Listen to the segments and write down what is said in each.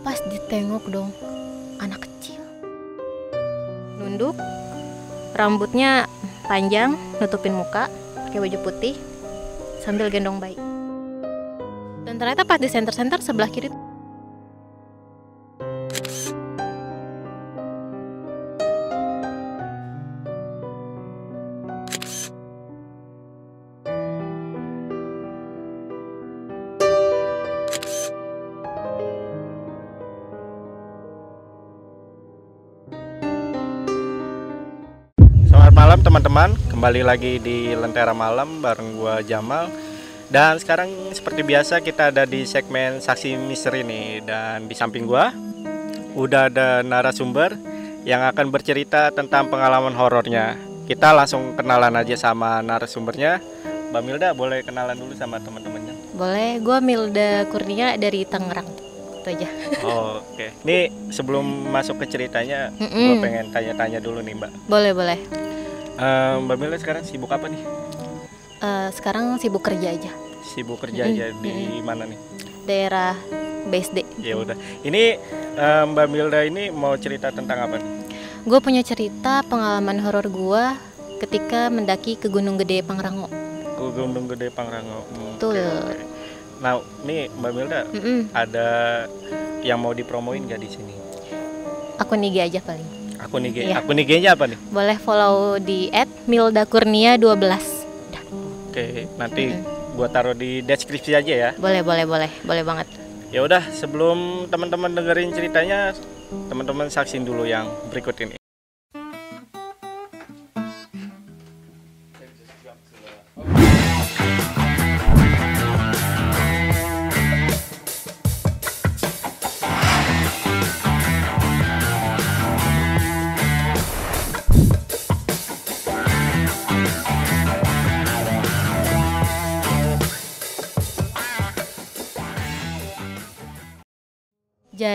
pas ditengok dong anak kecil. Nunduk rambutnya panjang nutupin muka pakai baju putih sambil gendong bayi. Dan ternyata pas di center-center sebelah kiri kembali lagi di Lentera Malam bareng gua Jamal. Dan sekarang seperti biasa kita ada di segmen saksi misteri nih dan di samping gua udah ada narasumber yang akan bercerita tentang pengalaman horornya. Kita langsung kenalan aja sama narasumbernya. Mbak Milda boleh kenalan dulu sama teman-temannya. boleh gue Milda Kurnia dari Tangerang itu aja Oh, Oke, Nih sebelum masuk ke ceritanya, gue Mm-mm. pengen tanya-tanya dulu nih Mbak. boleh boleh Mbak Milda sekarang sibuk apa nih? Eh, sekarang sibuk kerja aja Sibuk kerja Mm-mm, aja di mana nih? daerah BSD Ya udah. Ini eh, Mbak Milda ini mau cerita tentang apa gue punya cerita pengalaman horor gue ketika mendaki ke Gunung Gede Pangrango Ke Gunung Gede Pangrango. Hmm, Betul. oke. Nah, nih Mbak Milda Mm-mm. ada yang mau dipromoin gak di sini? akun IG aja paling Akun IG, Iya. akun IG-nya apa nih? boleh follow di @mildakurnia12 Oke, nanti Mm-mm. gua taruh di deskripsi aja ya. boleh boleh boleh boleh banget Ya udah, sebelum teman-teman dengerin ceritanya, teman-teman saksin dulu yang berikut ini.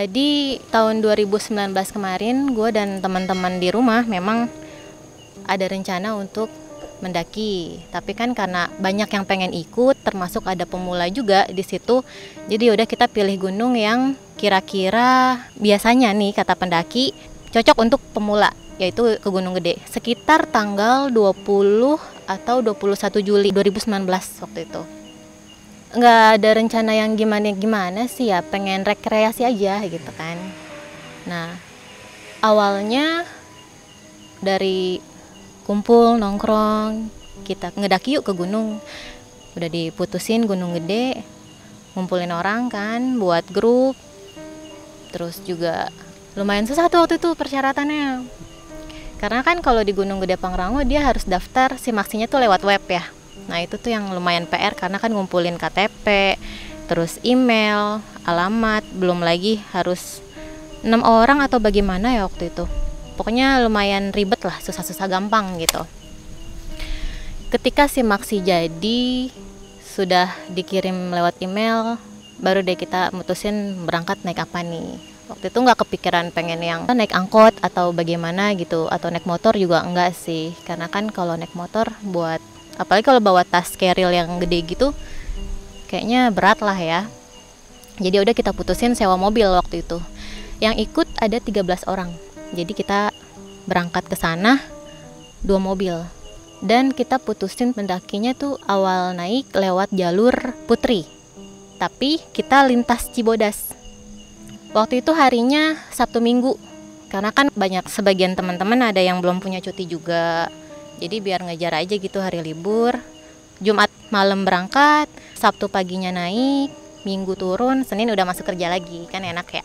Jadi tahun 2019 kemarin gue dan teman-teman di rumah memang ada rencana untuk mendaki. Tapi kan karena banyak yang pengen ikut, termasuk ada pemula juga di situ. Jadi udah kita pilih gunung yang kira-kira biasanya nih kata pendaki cocok untuk pemula yaitu ke Gunung Gede sekitar tanggal 20 atau 21 Juli 2019 waktu itu nggak ada rencana yang gimana gimana sih ya pengen rekreasi aja gitu kan. Nah awalnya dari kumpul nongkrong kita ngedaki yuk ke gunung. Udah diputusin gunung gede ngumpulin orang kan buat grup. Terus juga lumayan susah tuh waktu itu persyaratannya. Karena kan kalau di Gunung Gede Pangrango dia harus daftar simaksinya tuh lewat web ya Nah itu tuh yang lumayan PR karena kan ngumpulin KTP, terus email, alamat, belum lagi harus enam orang atau bagaimana ya waktu itu. Pokoknya lumayan ribet lah, susah-susah gampang gitu. Ketika simaksi jadi sudah dikirim lewat email, baru deh kita mutusin berangkat naik apa nih. Waktu itu nggak kepikiran pengen yang naik angkot atau bagaimana gitu, atau naik motor juga enggak sih. Karena kan kalau naik motor buat apalagi kalau bawa tas keril yang gede gitu kayaknya berat lah ya. Jadi udah kita putusin sewa mobil waktu itu. Yang ikut ada 13 orang. Jadi kita berangkat ke sana dua mobil. Dan kita putusin pendakinya tuh awal naik lewat jalur Putri. Tapi kita lintas Cibodas. Waktu itu harinya Sabtu Minggu. Karena kan banyak sebagian teman-teman ada yang belum punya cuti juga jadi biar ngejar aja gitu hari libur. Jumat malam berangkat Sabtu paginya naik Minggu turun Senin udah masuk kerja lagi kan enak ya.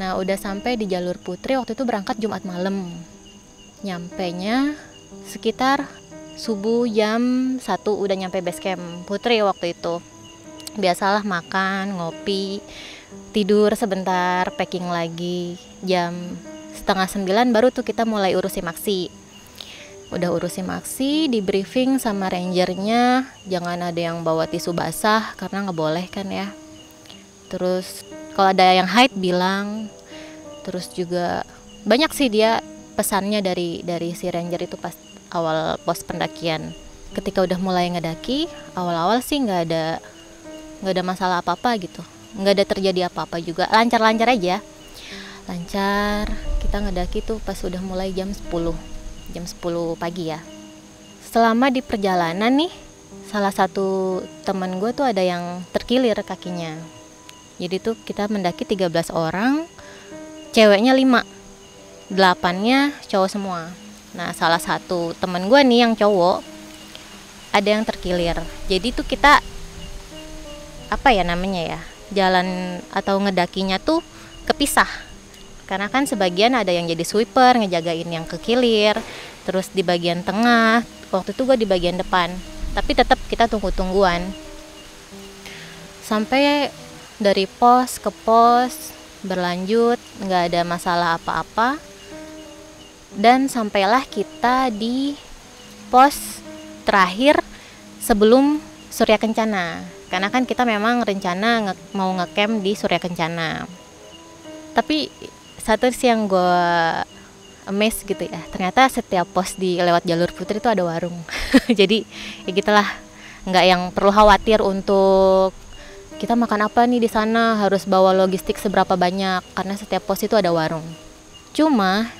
Nah udah sampai di jalur Putri waktu itu berangkat Jumat malam. Nyampe nya sekitar subuh jam 1 udah nyampe base camp Putri waktu itu. Biasalah makan ngopi tidur sebentar packing lagi. Jam setengah sembilan baru tuh kita mulai urusi maksi udah urusin maksi di briefing sama rangernya. Jangan ada yang bawa tisu basah karena nggak boleh kan ya. Terus kalau ada yang haid bilang. Terus juga banyak sih dia pesannya dari dari si ranger itu pas awal pos pendakian. Ketika udah mulai ngedaki awal-awal sih nggak ada nggak ada masalah apa-apa gitu. Nggak ada terjadi apa-apa juga. Lancar-lancar aja. Lancar. Kita ngedaki tuh pas udah mulai jam 10 jam 10 pagi ya. Selama di perjalanan nih salah satu teman gue tuh ada yang terkilir kakinya. Jadi tuh kita mendaki 13 orang ceweknya 5 delapannya cowok semua. Nah salah satu teman gue nih yang cowok ada yang terkilir. Jadi tuh kita apa ya namanya ya jalan atau ngedakinya tuh kepisah karena kan sebagian ada yang jadi sweeper ngejagain yang kekilir terus di bagian tengah waktu itu gue di bagian depan. Tapi tetap kita tunggu-tungguan. Sampai dari pos ke pos berlanjut nggak ada masalah apa-apa. Dan sampailah kita di pos terakhir sebelum Surya Kencana. Karena kan kita memang rencana nge mau ngecamp di Surya Kencana. Tapi satu sih yang gue amazed gitu ya. Ternyata setiap pos di lewat jalur putri itu ada warung. Jadi ya gitulah. Nggak yang perlu khawatir untuk kita makan apa nih di sana harus bawa logistik seberapa banyak karena setiap pos itu ada warung. Cuma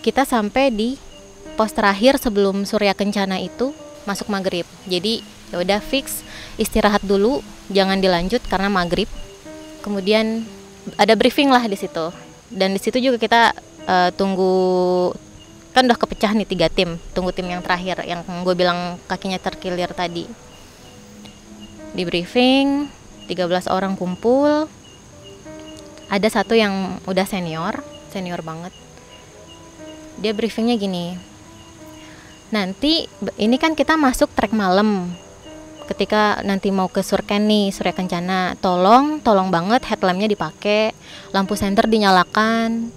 kita sampai di pos terakhir sebelum Surya Kencana itu masuk maghrib. Jadi ya udah fix istirahat dulu jangan dilanjut karena maghrib. Kemudian ada briefing lah di situ dan di situ juga kita uh, tunggu kan udah kepecah nih tiga tim tunggu tim yang terakhir yang gue bilang kakinya terkilir tadi. Di briefing 13 orang kumpul. Ada satu yang udah senior senior banget. Dia briefingnya gini nanti ini kan kita masuk trek malam ketika nanti mau ke Surken nih Surya Kencana. Tolong tolong banget headlampnya dipakai lampu senter dinyalakan.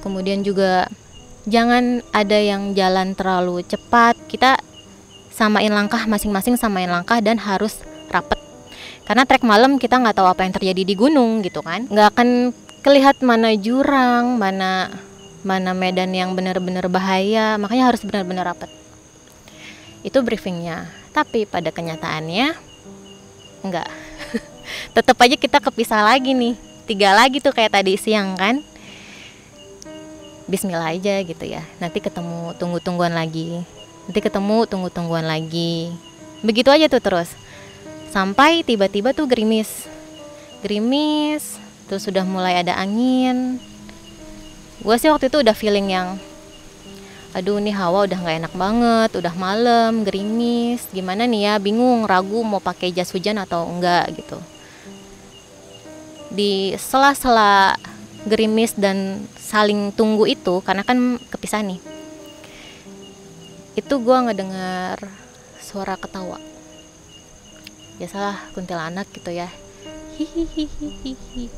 Kemudian juga jangan ada yang jalan terlalu cepat. Kita samain langkah masing-masing samain langkah dan harus rapet. Karena trek malam kita nggak tahu apa yang terjadi di gunung gitu kan. Nggak akan kelihat mana jurang mana mana medan yang benar-benar bahaya. Makanya harus benar-benar rapet. Itu briefingnya tapi pada kenyataannya enggak. Tetap aja kita kepisah lagi nih. Tiga lagi tuh kayak tadi siang kan? Bismillah aja gitu ya. Nanti ketemu tunggu-tungguan lagi. Nanti ketemu tunggu-tungguan lagi. Begitu aja tuh terus. Sampai tiba-tiba tuh gerimis. Gerimis terus sudah mulai ada angin. Gue sih waktu itu udah feeling yang aduh nih hawa udah nggak enak banget udah malam gerimis. Gimana nih ya? Bingung ragu mau pakai jas hujan atau enggak gitu. Di sela-sela gerimis dan saling tunggu itu karena kan kepisah nih. Itu gue ngedengar suara ketawa. Biasalah kuntilanak gitu ya. Hihihihihi.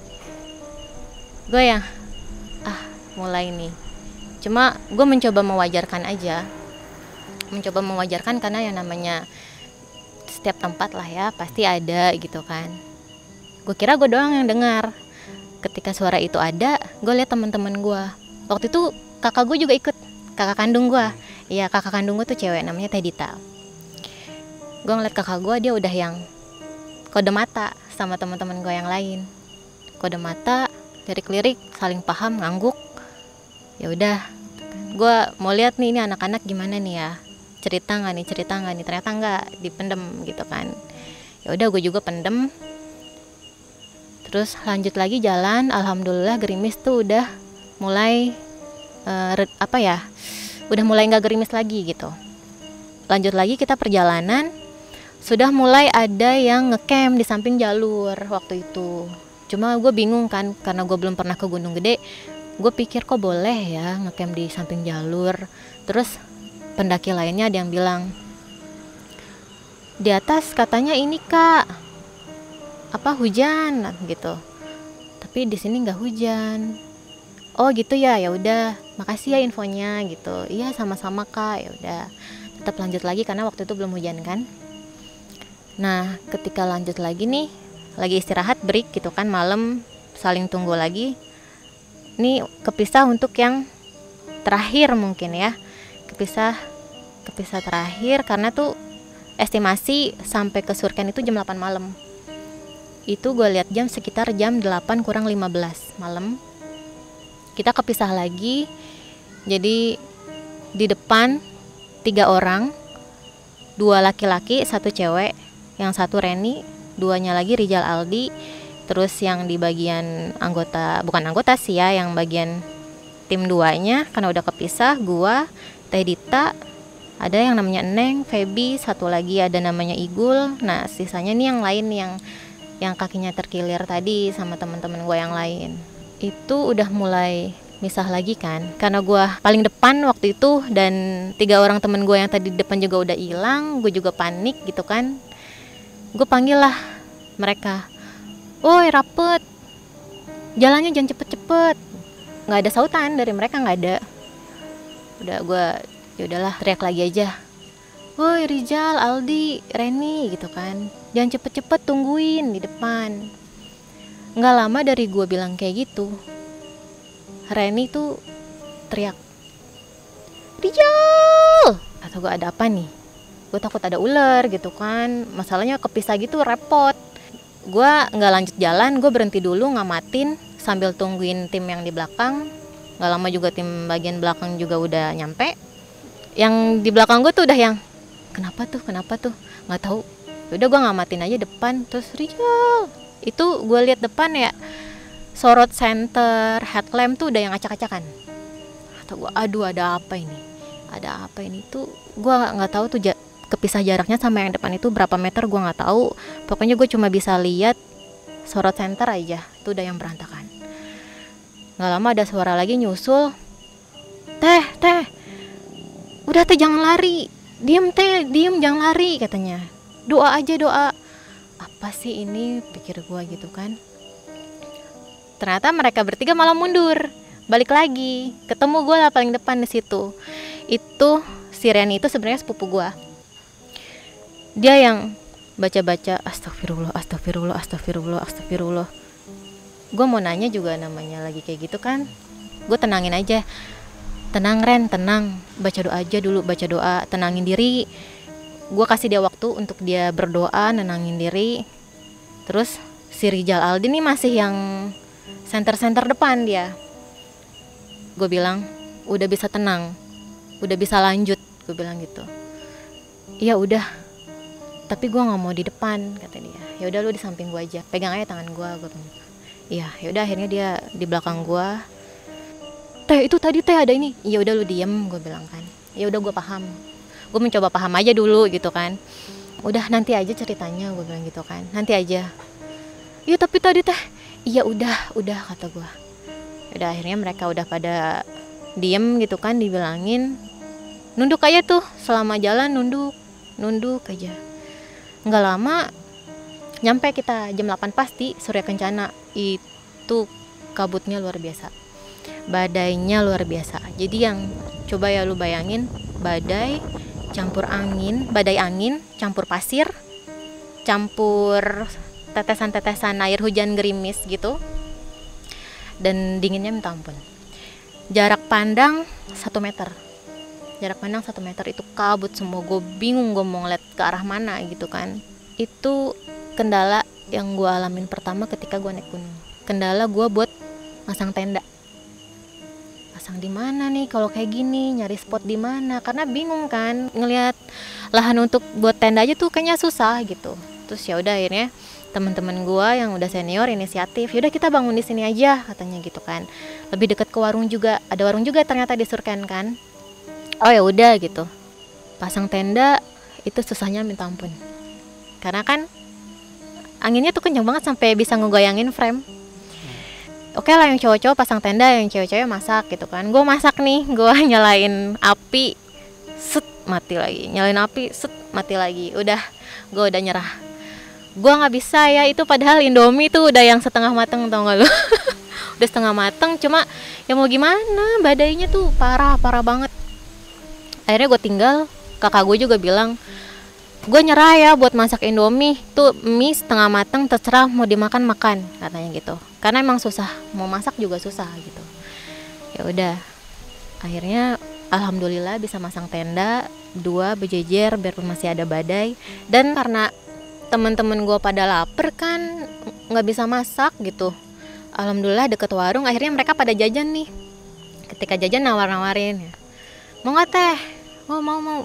Gue ya ah mulai nih cuma gue mencoba mewajarkan aja. Mencoba mewajarkan karena yang namanya setiap tempat lah ya pasti ada gitu kan. Gue kira gue doang yang dengar. Ketika suara itu ada gue lihat teman-teman gue waktu itu kakak gue juga ikut kakak kandung gue iya kakak kandung gue tuh cewek namanya Tedita. Gue ngeliat kakak gue dia udah yang kode mata sama teman-teman gue yang lain. Kode mata lirik-lirik saling paham ngangguk. Ya udah gue mau lihat nih ini anak-anak gimana nih ya? Cerita nggak nih cerita nggak nih? Ternyata nggak dipendem gitu kan. Ya udah gue juga pendem. Terus lanjut lagi jalan alhamdulillah gerimis tuh udah mulai uh, apa ya? Udah mulai nggak gerimis lagi gitu. Lanjut lagi kita perjalanan sudah mulai ada yang ngecamp di samping jalur waktu itu. Cuma gue bingung kan karena gue belum pernah ke Gunung Gede gue pikir kok boleh ya ngecamp di samping jalur. Terus pendaki lainnya ada yang bilang di atas katanya ini kak apa hujan? Gitu. Tapi di sini nggak hujan. Oh gitu ya ya udah makasih ya infonya gitu. Iya sama-sama kak ya udah. Tetap lanjut lagi karena waktu itu belum hujan kan? Nah ketika lanjut lagi nih lagi istirahat break gitu kan malam saling tunggu lagi ini kepisah untuk yang terakhir mungkin ya. Kepisah kepisah terakhir karena tuh estimasi sampai ke Surken itu jam 8 malam. Itu gue lihat jam sekitar jam 8 kurang 15 malam. Kita kepisah lagi. Jadi di depan tiga orang dua laki-laki satu cewek yang satu Reni duanya lagi Rijal Aldi terus yang di bagian anggota bukan anggota sih ya yang bagian tim duanya karena udah kepisah gua Teh Dita ada yang namanya Neng, Feby, satu lagi ada namanya Igul. Nah, sisanya nih yang lain yang yang kakinya terkilir tadi sama teman-teman gue yang lain. Itu udah mulai misah lagi kan karena gue paling depan waktu itu dan tiga orang temen gue yang tadi di depan juga udah hilang gue juga panik gitu kan gue panggil lah mereka woi rapet. Jalannya jangan cepet-cepet. Nggak ada sautan dari mereka nggak ada. Udah gue ya udahlah teriak lagi aja. Woi Rizal Aldi Reni gitu kan. Jangan cepet-cepet tungguin di depan. Nggak lama dari gue bilang kayak gitu Reni tuh teriak Rizal atau gue ada apa nih? Gue takut ada ular gitu kan. Masalahnya kepisah gitu repot gue nggak lanjut jalan gue berhenti dulu ngamatin sambil tungguin tim yang di belakang. Nggak lama juga tim bagian belakang juga udah nyampe. Yang di belakang gue tuh udah yang kenapa tuh? Kenapa tuh? Nggak tahu. Udah gue ngamatin aja depan terus Rizal itu gue lihat depan ya sorot center headlamp tuh udah yang acak-acakan. Atau gue aduh ada apa ini? Ada apa ini? Tuh gue nggak tahu tuh kepisah jaraknya sama yang depan itu berapa meter gue nggak tahu. Pokoknya gue cuma bisa lihat sorot center aja tuh udah yang berantakan. Nggak lama ada suara lagi nyusul. Teh teh. Udah teh jangan lari. Diem teh diem jangan lari katanya. Doa aja doa. Apa sih ini pikir gue gitu kan? Ternyata mereka bertiga malah mundur. Balik lagi. Ketemu gue lah paling depan di situ. Itu si itu sebenarnya sepupu gue dia yang baca-baca astagfirullah astagfirullah astagfirullah astagfirullah. Gue mau nanya juga namanya lagi kayak gitu kan gue tenangin aja. Tenang Ren tenang. Baca doa aja dulu baca doa. Tenangin diri. Gue kasih dia waktu untuk dia berdoa nenangin diri. Terus si Rijal Aldi nih masih yang center-center depan dia. Gue bilang udah bisa tenang udah bisa lanjut gue bilang gitu. Iya udah tapi gue nggak mau di depan kata dia. Ya udah lu di samping gue aja. Pegang aja tangan gue gue bilang iya ya udah akhirnya dia di belakang gue teh itu tadi teh ada ini. Ya udah lu diem gue bilang kan. Ya udah gue paham. Gue mencoba paham aja dulu gitu kan. Udah nanti aja ceritanya gue bilang gitu kan. Nanti aja. Iya tapi tadi teh. Iya udah udah kata gue udah akhirnya mereka udah pada diem gitu kan dibilangin. Nunduk aja tuh selama jalan nunduk nunduk aja nggak lama nyampe kita jam 8 pasti Surya Kencana. Itu kabutnya luar biasa. Badainya luar biasa. Jadi yang coba ya lu bayangin badai campur angin badai angin campur pasir campur tetesan-tetesan air hujan gerimis gitu dan dinginnya minta ampun. Jarak pandang satu meter jarak pandang satu meter itu kabut semua. Gue bingung gue mau ngeliat ke arah mana gitu kan. Itu kendala yang gue alamin pertama ketika gue naik gunung. Kendala gue buat masang tenda. Pasang di mana nih? Kalau kayak gini nyari spot di mana? Karena bingung kan ngelihat lahan untuk buat tenda aja tuh kayaknya susah gitu. Terus ya udah akhirnya teman-teman gue yang udah senior inisiatif yaudah kita bangun di sini aja katanya gitu kan. Lebih dekat ke warung juga. Ada warung juga ternyata di Surken kan oh ya udah gitu. Pasang tenda itu susahnya minta ampun. Karena kan anginnya tuh kencang banget sampai bisa ngegoyangin frame. Oke okay lah yang cowok-cowok pasang tenda yang cewek-cewek masak gitu kan. Gue masak nih gue nyalain api set mati lagi. Nyalain api set mati lagi. Udah gue udah nyerah. Gue nggak bisa ya itu padahal Indomie tuh udah yang setengah mateng tau gak lu? Udah setengah mateng cuma ya mau gimana badainya tuh parah parah banget akhirnya gue tinggal kakak gue juga bilang gue nyerah ya buat masak indomie. Tuh mie setengah mateng terserah mau dimakan makan katanya gitu. Karena emang susah mau masak juga susah gitu. Ya udah akhirnya alhamdulillah bisa masang tenda dua berjejer biarpun masih ada badai. Dan karena teman-teman gue pada lapar kan nggak bisa masak gitu. Alhamdulillah deket warung akhirnya mereka pada jajan nih. Ketika jajan nawar-nawarin ya mau nggak teh mau mau mau.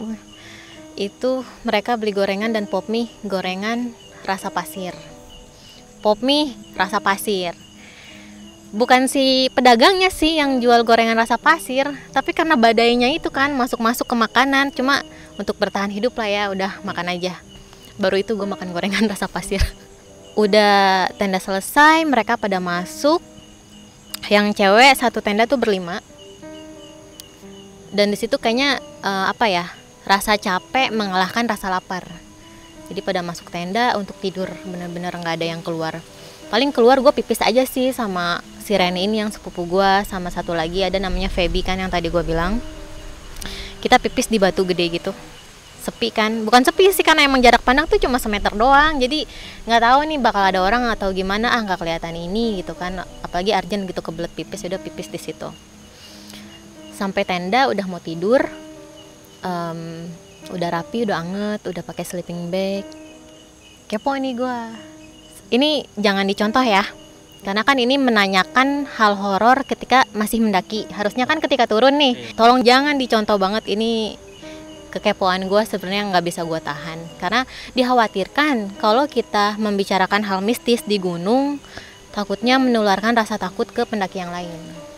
Itu mereka beli gorengan dan pop mie gorengan rasa pasir. Pop mie rasa pasir. Bukan si pedagangnya sih yang jual gorengan rasa pasir tapi karena badainya itu kan masuk-masuk ke makanan cuma untuk bertahan hidup lah ya udah makan aja. Baru itu gue makan gorengan rasa pasir. Udah tenda selesai mereka pada masuk. Yang cewek satu tenda tuh berlima dan di situ kayaknya uh, apa ya rasa capek mengalahkan rasa lapar. Jadi pada masuk tenda untuk tidur bener-bener nggak ada yang keluar. Paling keluar gue pipis aja sih sama si Reni ini yang sepupu gue sama satu lagi ada namanya Feby kan yang tadi gue bilang. Kita pipis di batu gede gitu. Sepi kan? Bukan sepi sih karena emang jarak pandang tuh cuma semeter doang. Jadi nggak tahu nih bakal ada orang atau gimana. Ah nggak kelihatan ini gitu kan. Apalagi Arjen gitu kebelet pipis udah pipis di situ sampai tenda udah mau tidur um, udah rapi udah anget udah pakai sleeping bag. Kepo ini gue ini jangan dicontoh ya karena kan ini menanyakan hal horor ketika masih mendaki. Harusnya kan ketika turun nih iya. tolong jangan dicontoh banget ini kekepoan gue sebenarnya nggak bisa gue tahan. Karena dikhawatirkan kalau kita membicarakan hal mistis di gunung takutnya menularkan rasa takut ke pendaki yang lain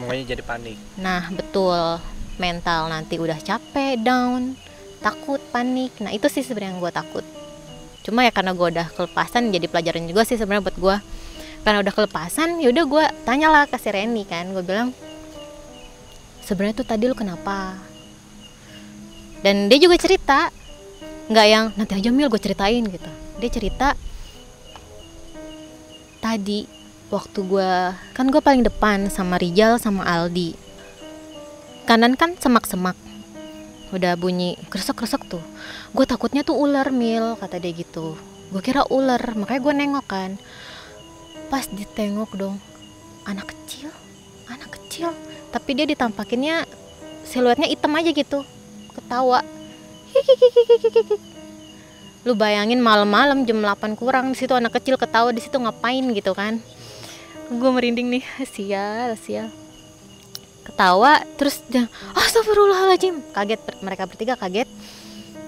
semuanya jadi panik. Nah betul. Mental nanti udah capek down takut panik. Nah itu sih sebenarnya yang gue takut. Cuma ya karena gue udah kelepasan jadi pelajaran juga sih sebenarnya buat gue karena udah kelepasan ya udah gue tanyalah ke si Reni kan. Gue bilang sebenarnya tuh tadi lu kenapa? Dan dia juga cerita nggak yang nanti aja mil gue ceritain gitu. Dia cerita tadi waktu gue kan gue paling depan sama Rijal sama Aldi. Kanan kan semak-semak. Udah bunyi kresek-kresek tuh. Gue takutnya tuh ular mil kata dia gitu. Gue kira ular makanya gue nengok kan. Pas ditengok dong anak kecil anak kecil. Tapi dia ditampakinnya siluetnya hitam aja gitu ketawa. Lu bayangin malam-malam jam 8 kurang di situ anak kecil ketawa di situ ngapain gitu kan gue merinding nih. Sial sial. Ketawa terus dia astagfirullahaladzim. Kaget mereka bertiga kaget.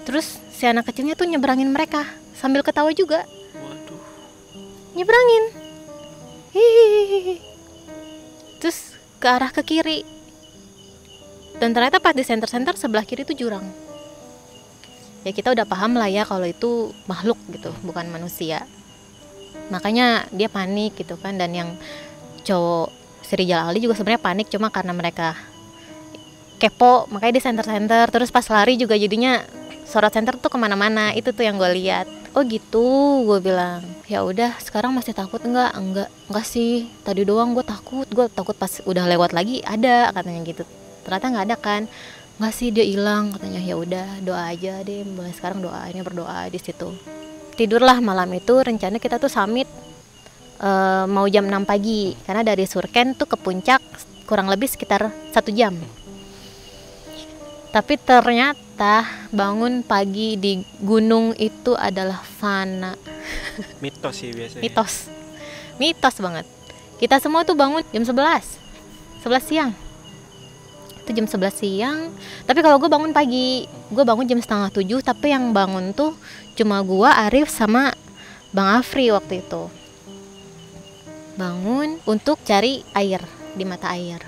Terus si anak kecilnya tuh nyebrangin mereka sambil ketawa juga. Waduh. nyebrangin. Hihihi terus ke arah ke kiri. Dan ternyata pas di center-center sebelah kiri itu jurang. Ya kita udah paham lah ya kalau itu makhluk gitu bukan manusia makanya dia panik gitu kan dan yang cowok Sri Jalali juga sebenarnya panik cuma karena mereka kepo makanya di center-center. Terus pas lari juga jadinya sorot center tuh ke mana-mana itu tuh yang gue lihat. Oh gitu gue bilang ya udah sekarang masih takut enggak enggak enggak sih tadi doang gue takut gue takut pas udah lewat lagi ada katanya gitu. Ternyata nggak ada kan. Nggak sih dia hilang katanya. Ya udah doa aja deh mulai sekarang doanya berdoa di situ tidurlah malam itu rencana kita tuh summit uh, mau jam 6 pagi. Karena dari Surken tuh ke puncak kurang lebih sekitar satu jam. Tapi ternyata bangun pagi di gunung itu adalah fana. Mitos sih biasanya. Mitos. Mitos banget. Kita semua tuh bangun jam 11 11 siang itu jam 11 siang. Tapi kalau gue bangun pagi gue bangun jam setengah tujuh tapi yang bangun tuh cuma gue Arif sama Bang Afri waktu itu. Bangun untuk cari air di mata air.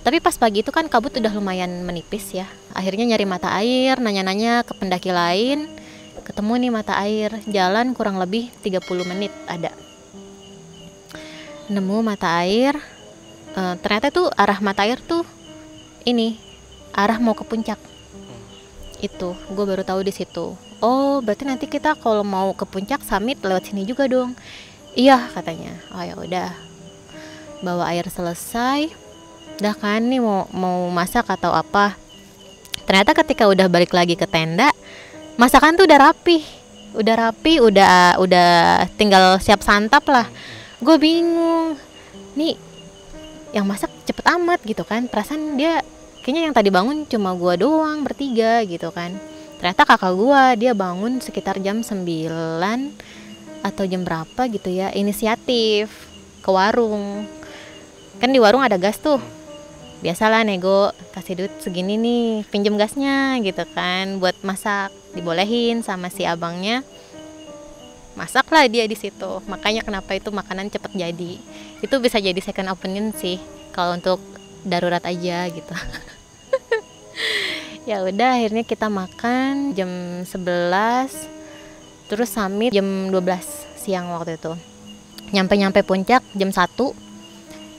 Tapi pas pagi itu kan kabut udah lumayan menipis ya. Akhirnya nyari mata air nanya-nanya ke pendaki lain. Ketemu nih mata air jalan kurang lebih 30 menit ada. Nemu mata air uh, ternyata tuh arah mata air tuh ini arah mau ke puncak. Hmm. itu gue baru tahu di situ. Oh berarti nanti kita kalau mau ke puncak summit lewat sini juga dong. Iya katanya. Oh ya udah. Bawa air selesai. Udah kan nih mau mau masak atau apa. Ternyata ketika udah balik lagi ke tenda masakan tuh udah rapi. Udah rapi udah udah tinggal siap santap lah. Gue bingung. Nih yang masak cepet amat gitu kan. Perasaan dia kayaknya yang tadi bangun cuma gua doang bertiga gitu kan. Ternyata kakak gua dia bangun sekitar jam 9 atau jam berapa gitu ya inisiatif ke warung. Kan di warung ada gas tuh. Biasalah nego kasih duit segini nih pinjem gasnya gitu kan buat masak dibolehin sama si abangnya masaklah dia di situ. Makanya kenapa itu makanan cepet jadi. Itu bisa jadi second opinion sih kalau untuk darurat aja gitu. Ya udah akhirnya kita makan jam 11 terus summit jam 12 siang waktu itu. Nyampe-nyampe puncak jam 1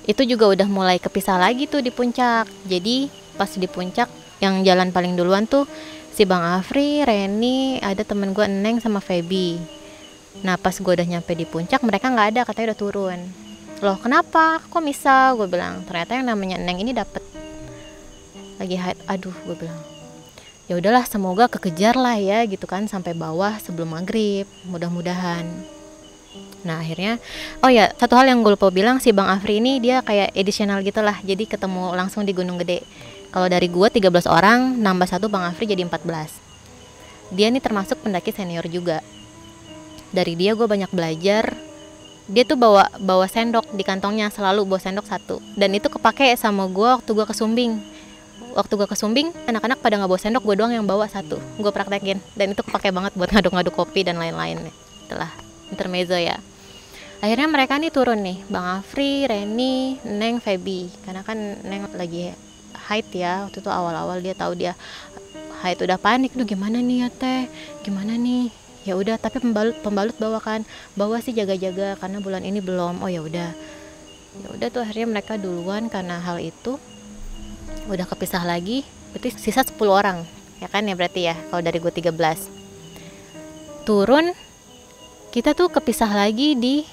itu juga udah mulai kepisah lagi tuh di puncak. Jadi pas di puncak yang jalan paling duluan tuh si Bang Afri, Reni, ada temen gue Neng sama Feby nah pas gue udah nyampe di puncak mereka nggak ada katanya udah turun. Loh kenapa? Kok bisa? Gue bilang ternyata yang namanya Neng ini dapet lagi haid. Aduh gue bilang ya udahlah semoga kekejar lah ya gitu kan sampai bawah sebelum maghrib mudah-mudahan. Nah akhirnya oh ya satu hal yang gue lupa bilang si bang Afri ini dia kayak edisional gitu lah jadi ketemu langsung di Gunung Gede. Kalau dari gue 13 orang nambah satu bang Afri jadi 14 dia nih termasuk pendaki senior juga dari dia gue banyak belajar. Dia tuh bawa bawa sendok di kantongnya selalu bawa sendok satu. Dan itu kepake sama gue waktu gue ke Sumbing. Waktu gue ke Sumbing anak-anak pada nggak bawa sendok gue doang yang bawa satu. Gue praktekin. Dan itu kepake banget buat ngaduk-ngaduk kopi dan lain-lain. Itulah intermezzo ya. Akhirnya mereka nih turun nih. Bang Afri, Reni, Neng, Feby karena kan Neng lagi haid ya. Waktu itu awal-awal dia tahu dia haid udah panik. Tuh gimana nih ya teh? Gimana nih ya udah tapi pembalut pembalut bawa kan bawa sih jaga-jaga karena bulan ini belum. Oh ya udah. Ya udah tuh akhirnya mereka duluan karena hal itu udah kepisah lagi. Berarti sisa 10 orang ya kan ya berarti ya kalau dari gue 13 turun kita tuh kepisah lagi di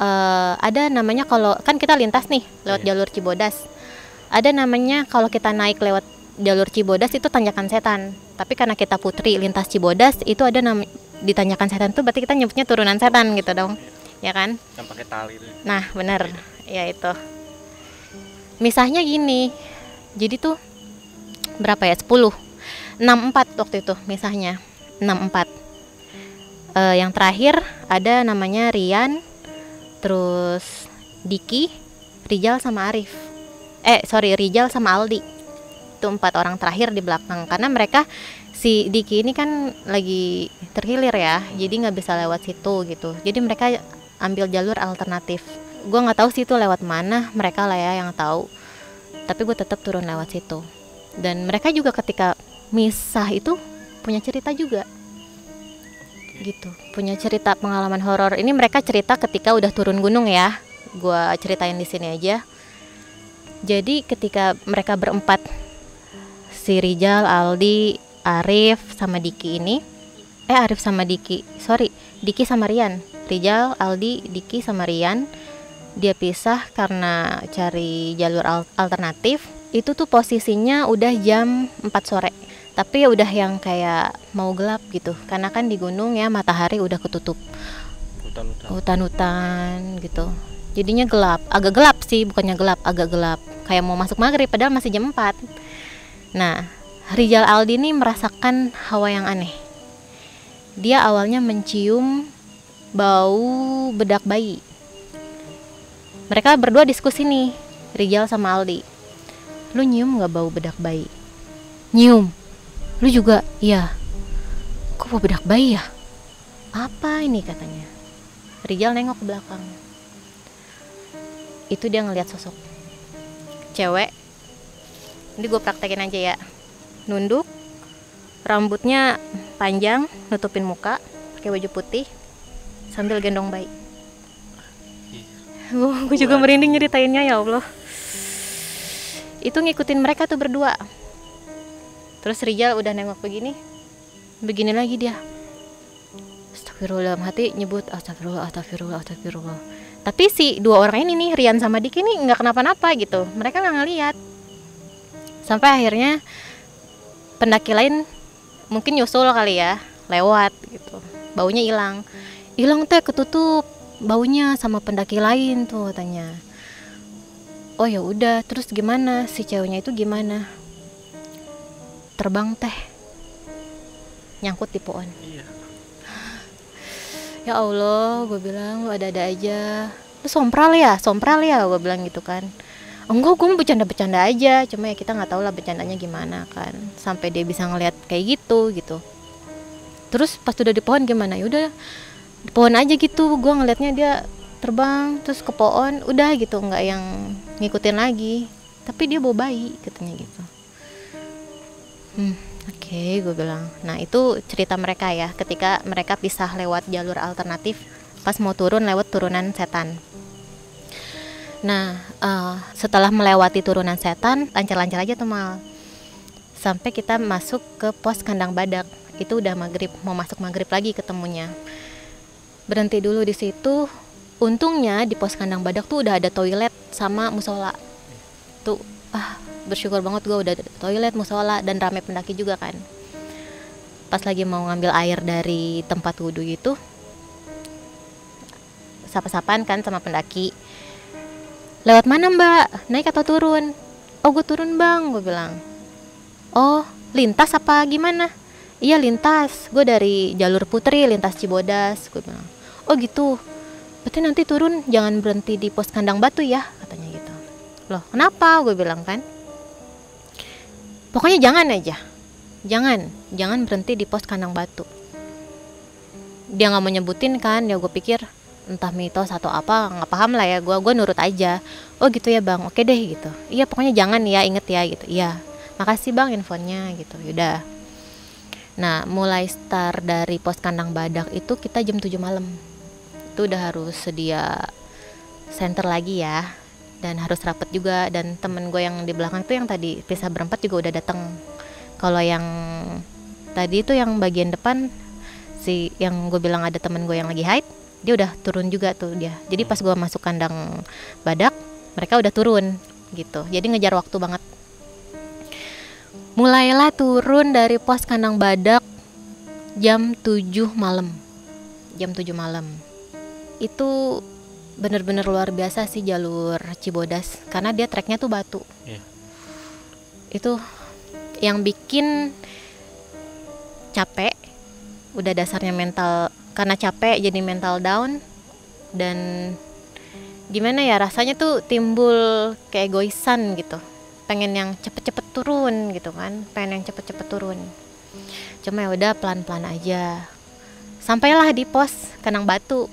uh, ada namanya kalau kan kita lintas nih lewat yeah. jalur Cibodas. Ada namanya kalau kita naik lewat jalur Cibodas itu tanjakan setan. Tapi karena kita putri lintas Cibodas itu ada nama ditanyakan setan tuh berarti kita nyebutnya turunan setan gitu dong. Ya kan? Yang pakai tali itu. nah benar ya itu. Misahnya gini. Jadi tuh berapa ya? 10 64 waktu itu misahnya. 64 uh, eh, yang terakhir ada namanya Rian terus Diki Rijal sama Arif. Eh sorry Rijal sama Aldi itu empat orang terakhir di belakang. Karena mereka si Diki ini kan lagi terhilir ya jadi nggak bisa lewat situ gitu. Jadi mereka ambil jalur alternatif. Gue nggak tahu sih itu lewat mana mereka lah ya yang tahu. Tapi gue tetap turun lewat situ. Dan mereka juga ketika misah itu punya cerita juga. Gitu punya cerita pengalaman horor. Ini mereka cerita ketika udah turun gunung ya. Gue ceritain di sini aja. Jadi ketika mereka berempat si Rijal, Aldi, Arif sama Diki ini. Eh Arif sama Diki. Sorry Diki sama Rian. Rijal, Aldi, Diki sama Rian. Dia pisah karena cari jalur alternatif. Itu tuh posisinya udah jam 4 sore. Tapi ya udah yang kayak mau gelap gitu. Karena kan di gunung ya matahari udah ketutup. Hutan-hutan. Gitu. Jadinya gelap. Agak gelap sih bukannya gelap agak gelap. Kayak mau masuk maghrib padahal masih jam 4 nah Rijal Aldi ini merasakan hawa yang aneh dia awalnya mencium bau bedak bayi. Mereka berdua diskusi nih, Rijal sama Aldi. Lu nyium gak bau bedak bayi? Nyium. Lu juga? Iya. Kok bau bedak bayi ya? Apa ini katanya? Rijal nengok ke belakang. Itu dia ngeliat sosok cewek. Ini gue praktekin aja ya. Nunduk, rambutnya panjang, nutupin muka, pakai baju putih, sambil gendong bayi. Oh, gue juga merinding nyeritainnya ya Allah. Itu ngikutin mereka tuh berdua. Terus Rijal udah nengok begini, begini lagi dia. Astagfirullah dalam hati nyebut astagfirullah, astagfirullah, astagfirullah. Tapi si dua orang ini nih, Rian sama Diki nih nggak kenapa-napa gitu. Mereka nggak ngeliat. Sampai akhirnya pendaki lain mungkin nyusul kali ya, lewat gitu. Baunya hilang. Hilang teh ketutup baunya sama pendaki lain tuh katanya. Oh ya udah terus gimana? Si ceweknya itu gimana? Terbang teh. Nyangkut di pohon. Iya. ya Allah gue bilang lu ada-ada aja. Lu sompral ya? Sompral ya? Gue bilang gitu kan enggak gue bercanda-bercanda aja. Cuma ya kita nggak tahu lah bercandanya gimana kan. Sampai dia bisa ngeliat kayak gitu gitu. Terus pas udah di pohon gimana? Ya udah di pohon aja gitu. Gue ngeliatnya dia terbang terus ke pohon. Udah gitu nggak yang ngikutin lagi. Tapi dia bawa bayi katanya gitu. Hmm oke okay, gue bilang. Nah itu cerita mereka ya. Ketika mereka pisah lewat jalur alternatif pas mau turun lewat turunan setan Nah, uh, setelah melewati turunan setan, lancar-lancar aja tuh mal. Sampai kita masuk ke pos kandang badak. Itu udah maghrib, mau masuk maghrib lagi ketemunya. Berhenti dulu di situ. Untungnya di pos kandang badak tuh udah ada toilet sama musola. Tuh, ah bersyukur banget gue udah ada toilet, musola dan rame pendaki juga kan. Pas lagi mau ngambil air dari tempat wudhu itu, sapa-sapaan kan sama pendaki lewat mana mbak? Naik atau turun? Oh gue turun bang gue bilang. Oh lintas apa gimana? Iya lintas. Gue dari jalur putri lintas cibodas gue bilang. Oh gitu. Berarti nanti turun jangan berhenti di pos kandang batu ya katanya gitu. Loh kenapa? Gue bilang kan. Pokoknya jangan aja. Jangan. Jangan berhenti di pos kandang batu. Dia nggak mau nyebutin kan ya gue pikir entah mitos atau apa nggak paham lah ya gue gue nurut aja. Oh gitu ya bang. Oke deh gitu. Iya pokoknya jangan ya inget ya gitu. Iya. Makasih bang infonya gitu. Yaudah nah mulai start dari pos kandang badak itu kita jam 7 malam. Itu udah harus sedia center lagi ya. Dan harus rapet juga. Dan temen gue yang di belakang tuh yang tadi pisah berempat juga udah datang kalau yang tadi itu yang bagian depan si yang gue bilang ada temen gue yang lagi hide dia udah turun juga tuh dia. Jadi pas gue masuk kandang badak mereka udah turun gitu. Jadi ngejar waktu banget. Mulailah turun dari pos kandang badak jam 7 malam. Jam 7 malam. Itu bener-bener luar biasa sih jalur Cibodas karena dia treknya tuh batu. Yeah. itu yang bikin capek udah dasarnya mental karena capek jadi mental down. Dan gimana ya rasanya tuh timbul kayak egoisan gitu. Pengen yang cepet-cepet turun gitu kan pengen yang cepet-cepet turun. Cuma ya udah pelan-pelan aja. Sampailah di pos Kanang Batu.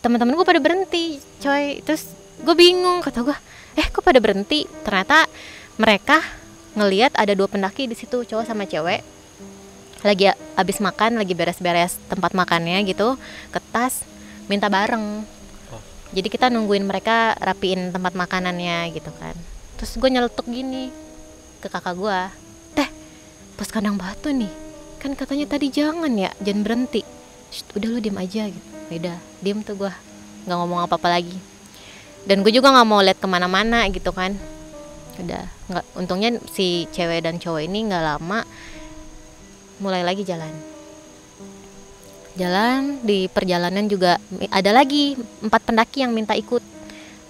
Teman-teman gue pada berhenti coy. Terus gue bingung kata gue eh kok pada berhenti? Ternyata mereka ngelihat ada dua pendaki di situ cowok sama cewek lagi habis makan lagi beres-beres tempat makannya gitu ke tas minta bareng. Oh. jadi kita nungguin mereka rapiin tempat makanannya gitu kan. Terus gue nyeletuk gini ke kakak gue teh pas kandang batu nih. Kan katanya tadi jangan ya jangan berhenti. Shh, udah lu diem aja gitu. Beda diem tuh gue nggak ngomong apa apa lagi. Dan gue juga nggak mau lihat ke mana-mana gitu kan. Udah nggak untungnya si cewek dan cowok ini nggak lama mulai lagi jalan. Jalan di perjalanan juga ada lagi empat pendaki yang minta ikut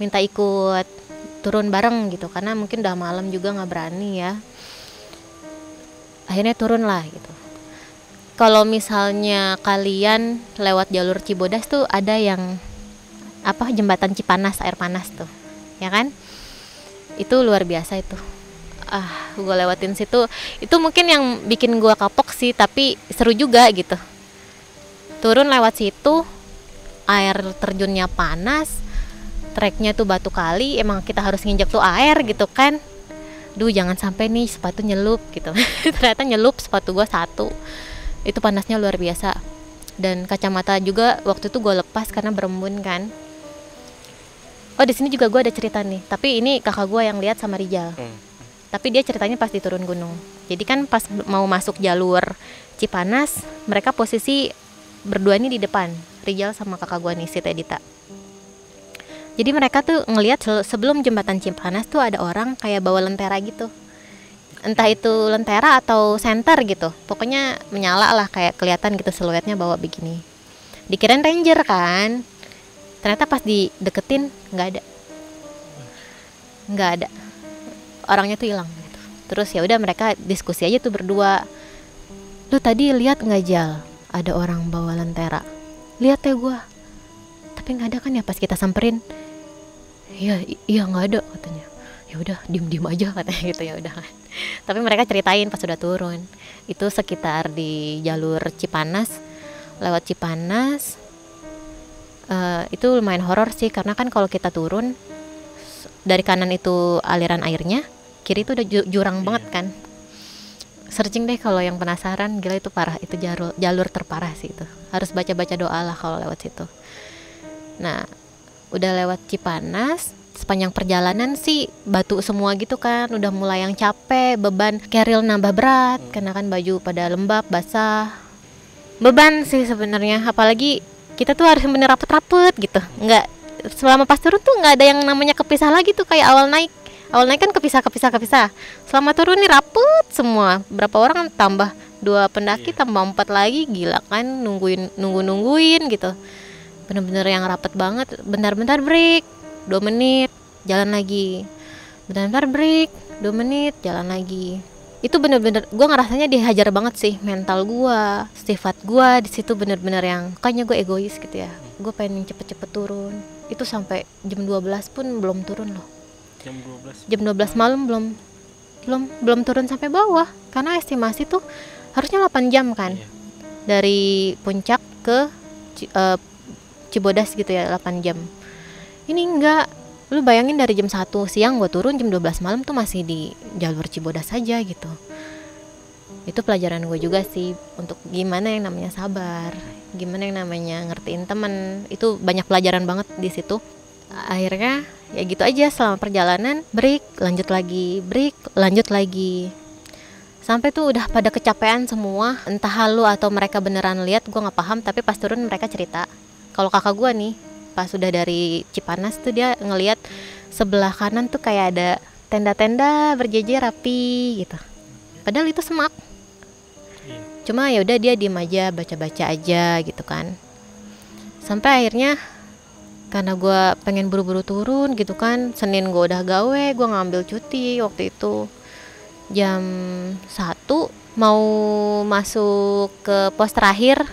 minta ikut turun bareng gitu karena mungkin udah malam juga nggak berani ya. Akhirnya turun lah gitu. Kalau misalnya kalian lewat jalur Cibodas tuh ada yang apa jembatan Cipanas air panas tuh ya kan? Itu luar biasa itu ah gue lewatin situ. Itu mungkin yang bikin gue kapok sih tapi seru juga gitu. Turun lewat situ air terjunnya panas treknya tuh batu kali emang kita harus nginjak tuh air gitu kan. Duh jangan sampai nih sepatu nyelup gitu. Ternyata nyelup sepatu gue satu. Itu panasnya luar biasa. Dan kacamata juga waktu itu gue lepas karena berembun kan. Oh di sini juga gue ada cerita nih tapi ini kakak gue yang lihat sama Rijal. Hmm tapi dia ceritanya pas di turun gunung. Jadi kan pas mau masuk jalur Cipanas mereka posisi berdua ini di depan Rijal sama kakak gua nih si Tedita. Jadi mereka tuh ngelihat sebelum jembatan Cipanas tuh ada orang kayak bawa lentera gitu. Entah itu lentera atau senter gitu. Pokoknya menyala lah kayak kelihatan gitu siluetnya bawa begini. Dikirain ranger kan. Ternyata pas dideketin nggak ada. Nggak ada orangnya tuh hilang gitu. terus ya udah mereka diskusi aja tuh berdua. Lu tadi lihat nggak jal? Ada orang bawa lentera. Lihat ya gue tapi nggak ada kan ya pas kita samperin? Iya iya nggak ada katanya. Ya udah diem diem aja katanya gitu ya udah. Tapi mereka ceritain pas sudah turun. Itu sekitar di jalur Cipanas. Lewat Cipanas uh, itu lumayan horor sih karena kan kalau kita turun dari kanan itu aliran airnya kiri itu udah jurang banget iya. kan. Searching deh kalau yang penasaran gila itu parah itu jalur jalur terparah sih itu. Harus baca baca doa lah kalau lewat situ. Nah udah lewat Cipanas sepanjang perjalanan sih batu semua gitu kan udah mulai yang capek beban keril nambah berat hmm. karena kan baju pada lembab basah. Beban sih sebenarnya apalagi kita tuh harus bener rapet-rapet gitu. Nggak selama pas turun tuh nggak ada yang namanya kepisah lagi tuh kayak awal naik awal naik kan kepisah kepisah kepisah. Selama turun nih rapet semua. Berapa orang tambah dua pendaki yeah. tambah empat lagi. Gila kan nungguin nunggu nungguin gitu. Bener-bener yang rapet banget. Bentar-bentar break dua menit jalan lagi. Bentar-bentar break dua menit jalan lagi. Itu bener-bener gue ngerasanya dihajar banget sih mental gue sifat gue di situ bener-bener yang kayaknya gue egois gitu ya. Gue pengen cepet-cepet turun. Itu sampai jam 12 pun belum turun loh jam 12 jam 12 malam belum belum belum turun sampai bawah. Karena estimasi tuh harusnya 8 jam kan. Iya. dari puncak ke uh, Cibodas gitu ya 8 jam. Ini enggak. Lu bayangin dari jam 1 siang gue turun jam 12 malam tuh masih di jalur Cibodas saja gitu. Itu pelajaran gue juga sih untuk gimana yang namanya sabar gimana yang namanya ngertiin temen. Itu banyak pelajaran banget di situ. Akhirnya ya gitu aja selama perjalanan break lanjut lagi break lanjut lagi. Sampai tuh udah pada kecapean semua entah halu atau mereka beneran lihat gue nggak paham tapi pas turun mereka cerita. Kalau kakak gue nih pas sudah dari Cipanas tuh dia ngelihat sebelah kanan tuh kayak ada tenda-tenda berjejer rapi gitu. Padahal itu semak. Iya. cuma ya udah dia diem aja baca-baca aja gitu kan. Sampai akhirnya karena gue pengen buru-buru turun gitu kan. Senin gue udah gawe gue ngambil cuti waktu itu. Jam satu mau masuk ke pos terakhir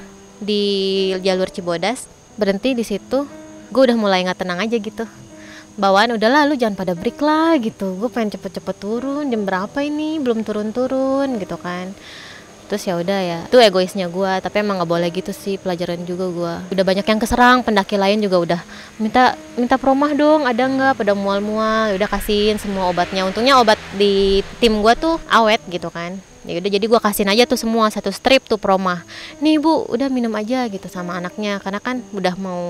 di jalur Cibodas. Berhenti di situ. Gue udah mulai nggak tenang aja gitu. Bawaan udah lu jangan pada break lah gitu. Gue pengen cepet-cepet turun. Jam berapa ini? Belum turun-turun gitu kan terus ya udah ya itu egoisnya gue tapi emang nggak boleh gitu sih pelajaran juga gue udah banyak yang keserang pendaki lain juga udah minta minta promah dong ada nggak? Pada mual-mual ya udah kasihin semua obatnya. Untungnya obat di tim gue tuh awet gitu kan. Ya udah jadi gue kasihin aja tuh semua satu strip tuh promah. Nih bu udah minum aja gitu sama anaknya karena kan udah mau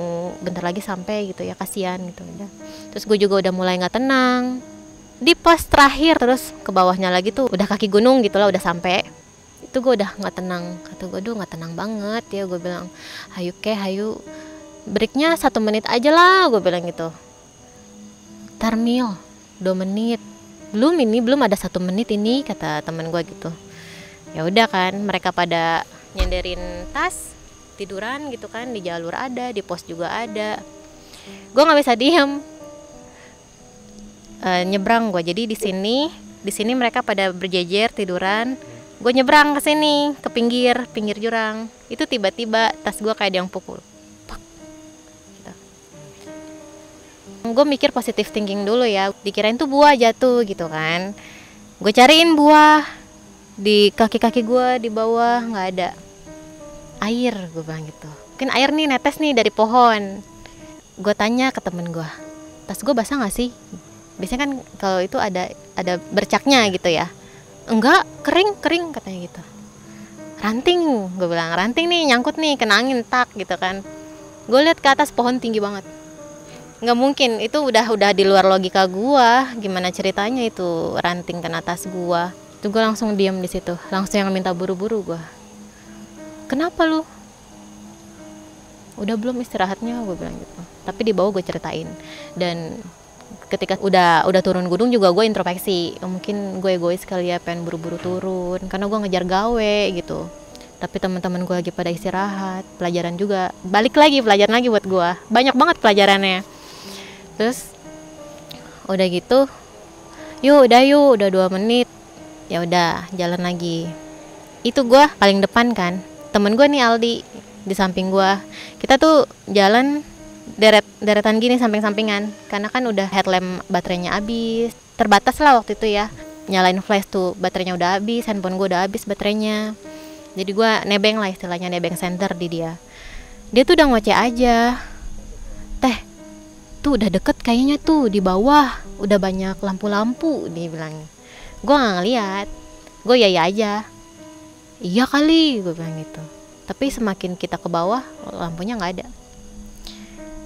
bentar lagi sampai gitu ya kasihan gitu udah. Terus gue juga udah mulai nggak tenang. Di pos terakhir terus ke bawahnya lagi tuh udah kaki gunung gitu lah udah sampai itu gue udah nggak tenang. Kata gue tuh nggak tenang banget. Ya gue bilang hayu ke hayu breaknya satu menit aja lah gue bilang gitu. Tarmil dua menit. Belum ini belum ada satu menit ini kata teman gue gitu. Ya udah kan mereka pada nyenderin tas tiduran gitu kan di jalur ada di pos juga ada. Gue nggak bisa diem. Uh, nyebrang gue jadi di sini di sini mereka pada berjejer tiduran gue nyebrang ke sini ke pinggir pinggir jurang. Itu tiba-tiba tas gue kayak yang pukul. Gitu. gue mikir positif thinking dulu ya. Dikirain tuh buah jatuh gitu kan. Gue cariin buah di kaki-kaki gue di bawah nggak ada. Air gue bilang gitu. Mungkin air nih netes nih dari pohon. Gue tanya ke temen gue tas gue basah nggak sih? Biasanya kan kalau itu ada ada bercaknya gitu ya enggak kering kering katanya gitu. Ranting gue bilang ranting nih nyangkut nih kena angin tak gitu kan. Gue lihat ke atas pohon tinggi banget. Nggak mungkin itu udah udah di luar logika gue gimana ceritanya itu ranting kena atas gue itu gue langsung diam di situ langsung yang minta buru-buru gue kenapa lu? Udah belum istirahatnya gue bilang gitu. Tapi di bawah gue ceritain. Dan ketika udah udah turun gunung juga gue introspeksi. Mungkin gue egois kali ya pengen buru-buru turun. Karena gue ngejar gawe gitu. Tapi teman-teman gue lagi pada istirahat. Pelajaran juga balik lagi pelajaran lagi buat gue. Banyak banget pelajarannya. Terus udah gitu yuk udah yuk udah dua menit. Ya udah jalan lagi. Itu gue paling depan kan. Temen gue nih Aldi di samping gue. Kita tuh jalan deret deretan gini samping-sampingan. Karena kan udah headlamp baterainya habis. Terbatas lah waktu itu ya. Nyalain flash tuh baterainya udah habis handphone gue udah habis baterainya. Jadi gue nebeng lah istilahnya nebeng center di dia. Dia tuh udah ngoceh aja. Teh tuh udah deket kayaknya tuh di bawah. Udah banyak lampu-lampu dia bilang. Gue nggak ngeliat. Gue ya ya aja. Iya kali gue bilang gitu. Tapi semakin kita ke bawah lampunya nggak ada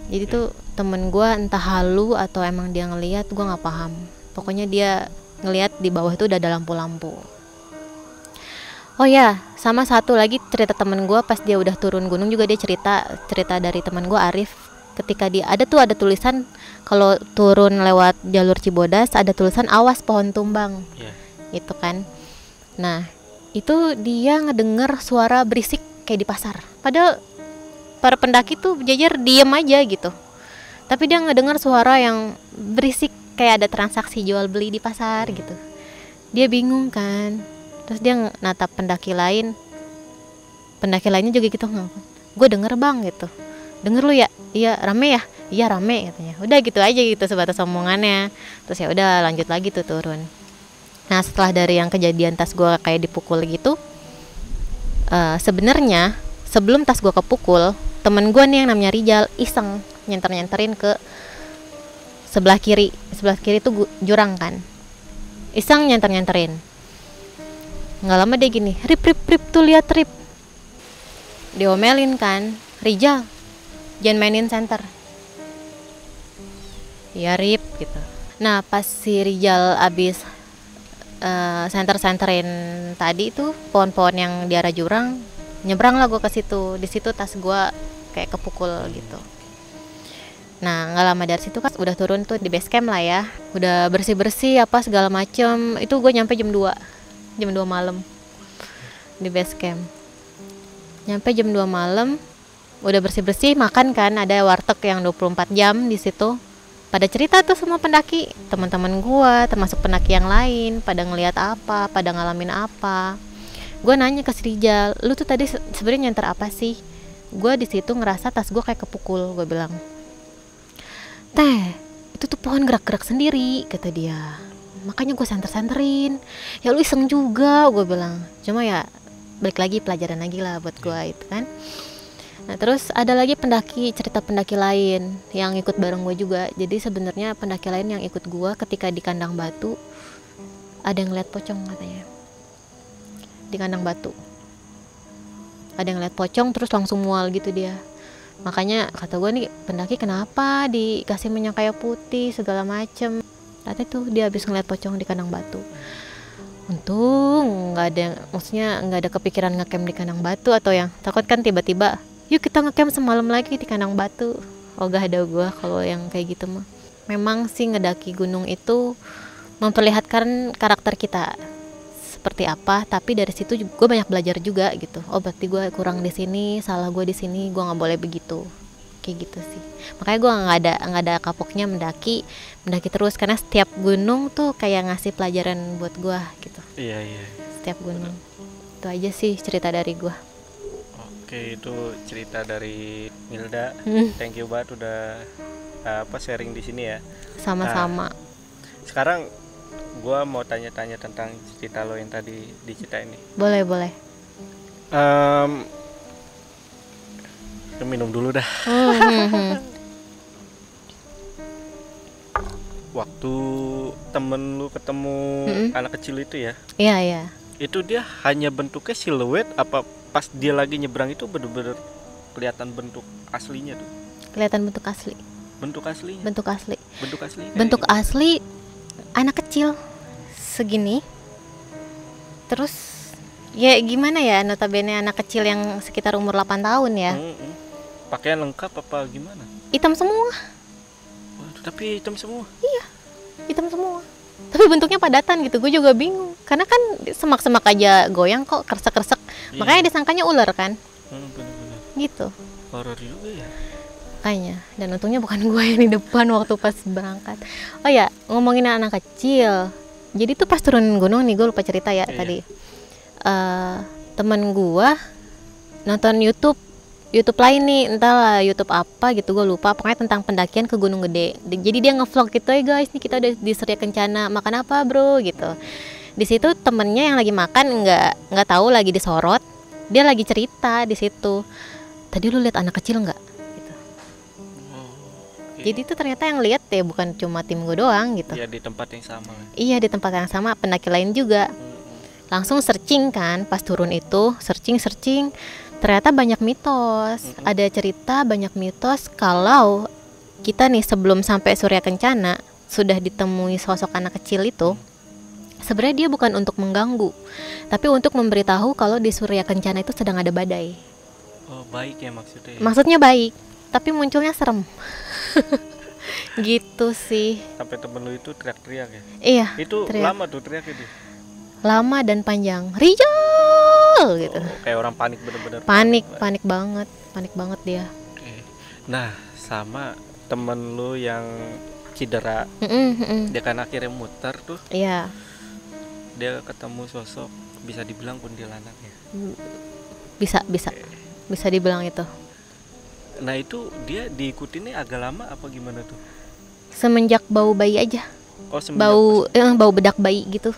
jadi tuh temen gue entah halu atau emang dia ngeliat gue nggak paham. Pokoknya dia ngeliat di bawah itu udah ada lampu-lampu. Oh ya sama satu lagi cerita temen gue pas dia udah turun gunung juga dia cerita cerita dari temen gue Arif. Ketika dia ada tuh ada tulisan kalau turun lewat jalur Cibodas ada tulisan awas pohon tumbang. Iya. gitu kan. Nah itu dia ngedenger suara berisik kayak di pasar. Padahal para pendaki tuh jajar diem aja gitu. Tapi dia ngedenger suara yang berisik kayak ada transaksi jual beli di pasar gitu. Dia bingung kan. Terus dia natap pendaki lain. Pendaki lainnya juga gitu gue denger bang gitu. Denger lu ya? Iya rame ya? Iya rame katanya. Udah gitu aja gitu sebatas omongannya. Terus ya udah lanjut lagi tuh turun. Nah setelah dari yang kejadian tas gue kayak dipukul gitu eh, sebenarnya sebelum tas gue kepukul temen gue nih yang namanya Rijal iseng nyenter nyenterin ke sebelah kiri. Sebelah kiri tuh jurang kan. Iseng nyenter nyenterin nggak lama dia gini rip rip rip tuh lihat rip. Diomelin kan Rijal jangan mainin center ya rip gitu. Nah pas si Rijal abis eh, center-centerin tadi itu pohon-pohon yang di arah jurang nyebrang lah gue ke situ. Di situ tas gue kayak kepukul gitu. Nah nggak lama dari situ kan udah turun tuh di base camp lah ya. Udah bersih bersih apa segala macem. Itu gue nyampe jam 2 jam 2 malam di base camp. Nyampe jam 2 malam udah bersih bersih makan kan ada warteg yang 24 jam di situ. Pada cerita tuh semua pendaki teman-teman gua termasuk pendaki yang lain pada ngelihat apa pada ngalamin apa. Gue nanya ke Srijal lu tuh tadi se- sebenarnya nyenter apa sih gue di situ ngerasa tas gue kayak kepukul gue bilang teh itu tuh pohon gerak-gerak sendiri kata dia. Makanya gue senter-senterin. Ya lu iseng juga gue bilang. Cuma ya balik lagi pelajaran lagi lah buat gue itu kan. Nah terus ada lagi pendaki cerita pendaki lain yang ikut bareng gue juga. Jadi sebenarnya pendaki lain yang ikut gue ketika di kandang batu ada yang lihat pocong katanya di kandang batu. Ada yang lihat pocong terus langsung mual gitu dia. Makanya kata gue nih pendaki kenapa dikasih minyak kayu putih segala macem. Ternyata tuh dia habis ngeliat pocong di kandang batu. Untung nggak ada maksudnya nggak ada kepikiran ngecamp di kandang batu atau yang takut kan tiba-tiba yuk kita ngecamp semalam lagi di kandang batu oh gak ada gua kalau yang kayak gitu mah memang sih ngedaki gunung itu memperlihatkan karakter kita seperti apa tapi dari situ gue banyak belajar juga gitu. Oh berarti gue kurang di sini salah gue di sini gue nggak boleh begitu. Kayak gitu sih. Makanya gue nggak ada nggak ada kapoknya mendaki mendaki terus. Karena setiap gunung tuh kayak ngasih pelajaran buat gue gitu. Iya iya. setiap gunung. Itu aja sih cerita dari gue Oke itu cerita dari Milda. Hmm. Thank you banget udah uh, apa sharing di sini ya. sama-sama. Sekarang gua mau tanya-tanya tentang cerita lo yang tadi diceritain nih. boleh boleh Em, lu minum dulu dah. Hmm, hmm, hmm. Waktu temen lu ketemu Mm-mm. anak kecil itu ya, iya iya itu dia hanya bentuknya siluet apa pas dia lagi nyebrang itu bener-bener kelihatan bentuk aslinya tuh kelihatan bentuk asli bentuk aslinya bentuk asli bentuk asli bentuk gitu. asli anak kecil segini. Terus ya gimana ya notabene anak kecil yang sekitar umur 8 tahun ya? Mm-mm. pakaian lengkap apa gimana? Hitam semua. Waduh, tapi hitam semua? Hitam semua. Tapi bentuknya padatan gitu gue juga bingung. Karena kan semak-semak aja goyang kok kresek-kresek Iya. makanya disangkanya ular kan? Hmm, bener-bener. Gitu. Horor juga ya? Kayaknya dan untungnya bukan gue yang di depan waktu pas berangkat. Oh ya ngomongin anak kecil jadi tuh pas turun gunung nih gue lupa cerita ya Iya. tadi. Eh temen gue nonton YouTube YouTube lain nih entahlah YouTube apa gitu gue lupa. Pokoknya tentang pendakian ke Gunung Gede. Di- jadi dia ngevlog gitu ya guys nih kita udah di Surya Kencana makan apa bro? gitu. Di situ temennya yang lagi makan nggak nggak tahu lagi disorot. Dia lagi cerita di situ. Tadi lu lihat anak kecil nggak. Jadi itu ternyata yang lihat ya bukan cuma tim gue doang gitu. Ya di tempat yang sama. Iya di tempat yang sama pendaki lain juga. Mm-mm. langsung searching kan pas turun itu searching searching. Ternyata banyak mitos. Mm-mm. ada cerita banyak mitos kalau kita nih sebelum sampai Surya Kencana sudah ditemui sosok anak kecil itu sebenarnya dia bukan untuk mengganggu tapi untuk memberitahu kalau di Surya Kencana itu sedang ada badai. Oh baik ya maksudnya ya. maksudnya baik tapi munculnya serem gitu sih. Sampai temen lu itu teriak-teriak ya? Iya itu teriak. lama tuh teriak itu lama dan panjang. Rijal! Gitu. Oh, kayak orang panik bener-bener. Panik panik banget. Panik banget dia. Nah sama temen lu yang cedera. Dia kan akhirnya muter tuh. Iya, dia ketemu sosok bisa dibilang kuntilanak ya? Bisa bisa. Bisa dibilang itu. Nah itu dia diikutinnya agak lama apa gimana tuh Semenjak bau bayi aja, oh semenjak bau eh, bau bedak bayi gitu.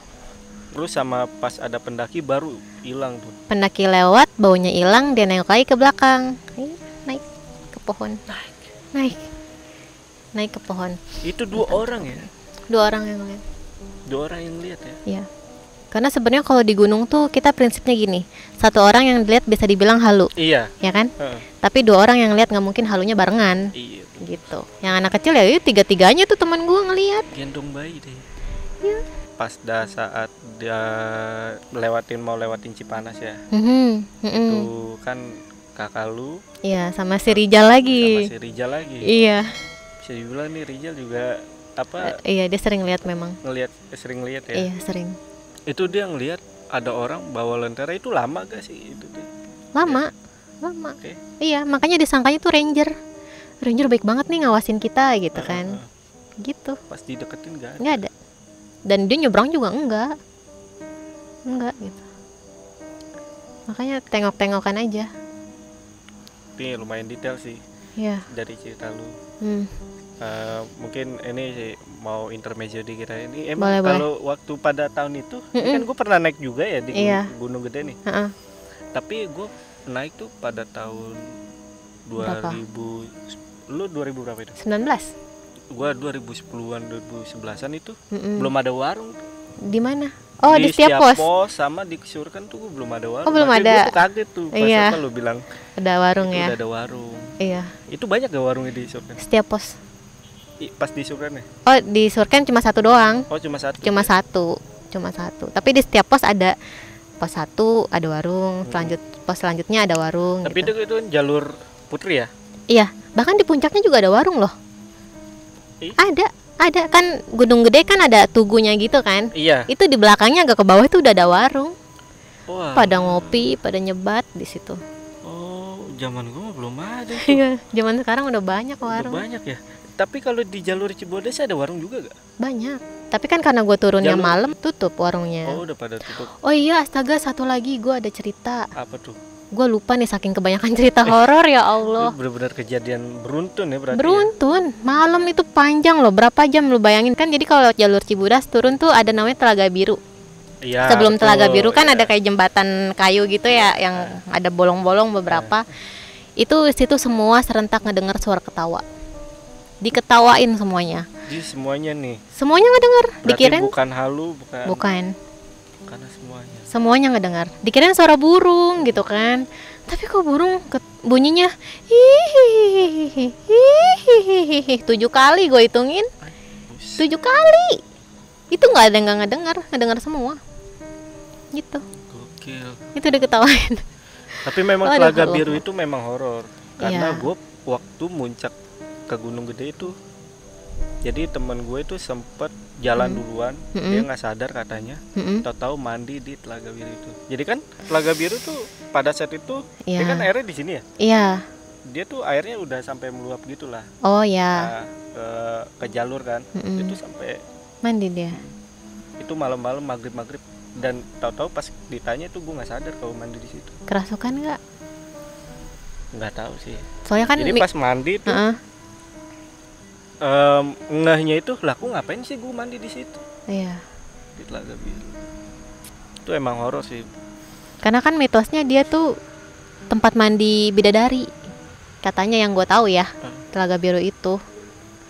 terus sama pas ada pendaki baru hilang tuh Pendaki lewat, baunya hilang, dia nengok lagi ke belakang, naik ke pohon, naik naik, naik ke pohon. itu dua orang ya Dua orang yang lihat. dua orang yang lihat ya Iya. Karena sebenarnya kalau di gunung tuh kita prinsipnya gini, satu orang yang dilihat bisa dibilang halu, iya ya kan? Heeh. Tapi dua orang yang lihat nggak mungkin halunya barengan, iya gitu. Yang anak kecil ya tiga tiganya tuh teman gua ngelihat. gendong bayi deh Iya. pas dah saat dia lewatin mau lewatin Cipanas ya Mhm, mhm. itu kan kakak lu Iya, sama si Rijal sama lagi. si Rijal lagi Iya, bisa dibilang nih Rijal juga apa eh, iya dia sering lihat memang. ngelihat sering lihat ya Iya, sering. Itu dia ngelihat ada orang bawa lentera itu lama gak sih itu tuh Lama, lama. Oke. Iya, makanya disangkanya tuh ranger. Ranger baik banget nih ngawasin kita gitu kan. Heeh. Gitu. pas dideketin gak ada Nggak ada. Dan dia nyebrang juga enggak. Enggak gitu. Makanya tengok-tengokan aja. Ini lumayan detail sih Iya. dari cerita lu Hmm. Eh, mungkin ini sih mau intermezzo di kita ini emang Boleh, boleh. kalau waktu pada tahun itu ini Mm-mm. kan gue pernah naik juga ya di Iya. Gunung Gede nih Heeh. tapi gue naik tuh pada tahun 2000 Berapa? lu 2000 berapa itu 19. gua 2010-an 2011-an itu Mm-mm. belum ada warung Di mana? Oh, di, setiap pos. sama di Surken tuh gua belum ada warung Oh, belum Makanya ada. tuh kaget tuh pas Iya. lu bilang Ada warung itu ya. udah ada warung Iya, itu banyak gak warungnya di Surken setiap pos. Pas di Surken ya Oh, di Surken cuma satu doang. oh cuma satu Cuma satu. Cuma satu. Tapi di setiap pos ada pos satu ada warung, selanjut pos selanjutnya ada warung tapi gitu. itu itu jalur putri ya Iya, bahkan di puncaknya juga ada warung loh. Ih. Ada, ada kan Gunung Gede kan ada tugunya gitu kan. iya Itu di belakangnya agak ke bawah itu udah ada warung. wah Pada ngopi, pada nyebat di situ. oh zaman gua belum ada. Iya, zaman sekarang udah banyak Udah warung. banyak ya tapi kalau di jalur Cibodas ada warung juga gak Banyak. Tapi kan karena gue turunnya Jalur- malam tutup warungnya. oh udah pada tutup Oh iya, astaga satu lagi gue ada cerita. apa tuh Gue lupa nih saking kebanyakan cerita horor ya Allah. Benar-benar kejadian beruntun ya berarti ya? Beruntun, malam itu panjang loh. Berapa jam lu bayangin kan? Jadi kalau jalur Cibudas turun tuh ada namanya Telaga Biru. Iya, Sebelum betul, Telaga Biru kan iya. ada kayak jembatan kayu gitu ya, yang ada bolong-bolong beberapa. Itu situ semua serentak ngedengar suara ketawa. Diketawain semuanya. Jadi semuanya nih. Semuanya ngedengar. Berarti Dikirain bukan halu, bukan. bukan. Karena semuanya. Semuanya ngedengar. Dikirain suara burung gitu kan. Tapi kok burung ke- bunyinya hihihihi hihihihi tujuh kali gue hitungin tujuh kali itu nggak ada yang nggak ngedengar ngedengar semua gitu Gokil. itu diketawain Tapi memang Telaga Allah. Biru itu memang horor. Karena Iya. gue waktu muncak ke Gunung Gede itu jadi teman gue itu sempet jalan Hmm. duluan, Mm-mm. dia nggak sadar katanya, Mm-mm. tahu-tahu mandi di Telaga Biru itu. Jadi kan Telaga Biru tuh pada saat itu dia kan Iya. airnya di sini ya. Iya. Dia tuh airnya udah sampai meluap gitulah Oh ya. Nah, ke ke jalur kan. Mm-mm. Itu sampai Mandi dia. itu malam-malam maghrib maghrib dan tahu-tahu pas ditanya tuh gue nggak sadar kalau mandi di situ Kerasukan nggak? nggak tahu sih soalnya kan jadi pas mandi tuh Heeh, em, ngehnya itu lah aku ngapain sih gue mandi di situ? Iya. Di telaga biru itu emang horor sih. Karena kan mitosnya dia tuh tempat mandi bidadari. Katanya yang gue tahu ya Hmm. telaga biru itu.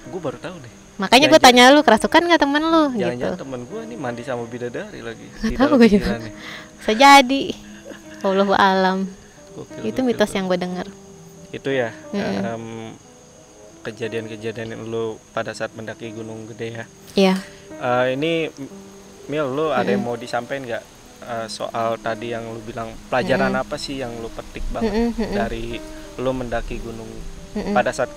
Gue baru tahu deh. Makanya gue tanya lu kerasukan nggak temen lu? Gitu. jangan-jangan temen gue nih mandi sama bidadari lagi. Di tahu gue juga. pikirannya. bisa jadi. Allahu alam. Gokil, itu gokil, mitos gokil. yang gue dengar itu ya Mm-mm. em, kejadian-kejadian yang lu pada saat mendaki gunung gede ya. Iya. Eh, ini Mil lu ada yang mau disampaikan nggak eh, soal tadi yang lu bilang pelajaran Mm-mm. apa sih yang lu petik banget Mm-mm, mm-mm, dari lu mendaki gunung mm-mm, pada saat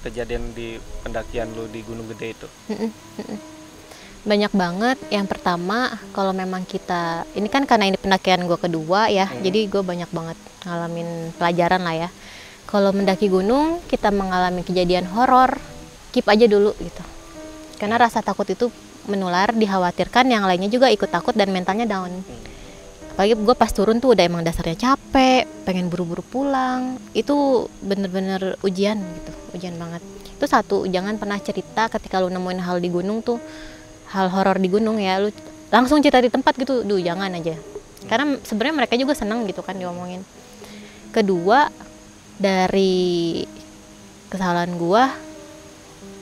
kejadian di pendakian lu di gunung gede itu? Mm-mm, mm-mm. banyak banget. Yang pertama kalau memang kita ini kan karena ini pendakian gue kedua ya Hmm. jadi gue banyak banget ngalamin pelajaran lah ya kalau mendaki gunung kita mengalami kejadian horor. Keep aja dulu gitu. Karena rasa takut itu menular dikhawatirkan yang lainnya juga ikut takut dan mentalnya down. Apalagi gue pas turun tuh udah emang dasarnya capek pengen buru-buru pulang. Itu bener-bener ujian gitu. Ujian banget. Itu satu jangan pernah cerita ketika lu nemuin hal di gunung tuh hal horor di gunung ya. Lu langsung cerita di tempat gitu duh jangan aja. Karena sebenarnya mereka juga seneng gitu kan diomongin. Kedua dari kesalahan gua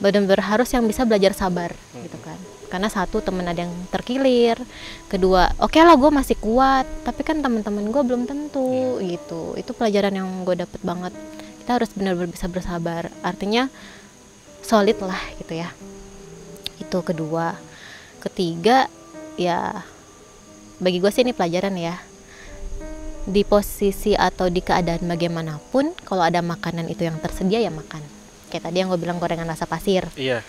benar-benar harus yang bisa belajar sabar gitu kan. Karena satu temen ada yang terkilir kedua oke lah gue masih kuat tapi kan teman-teman gue belum tentu gitu. Itu pelajaran yang gue dapet banget. Kita harus benar-benar bisa bersabar. Artinya solid lah gitu ya. Itu kedua. Ketiga ya bagi gue sih ini pelajaran ya di posisi atau di keadaan bagaimanapun kalau ada makanan itu yang tersedia ya makan. Kayak tadi yang gue bilang gorengan rasa pasir. Iya.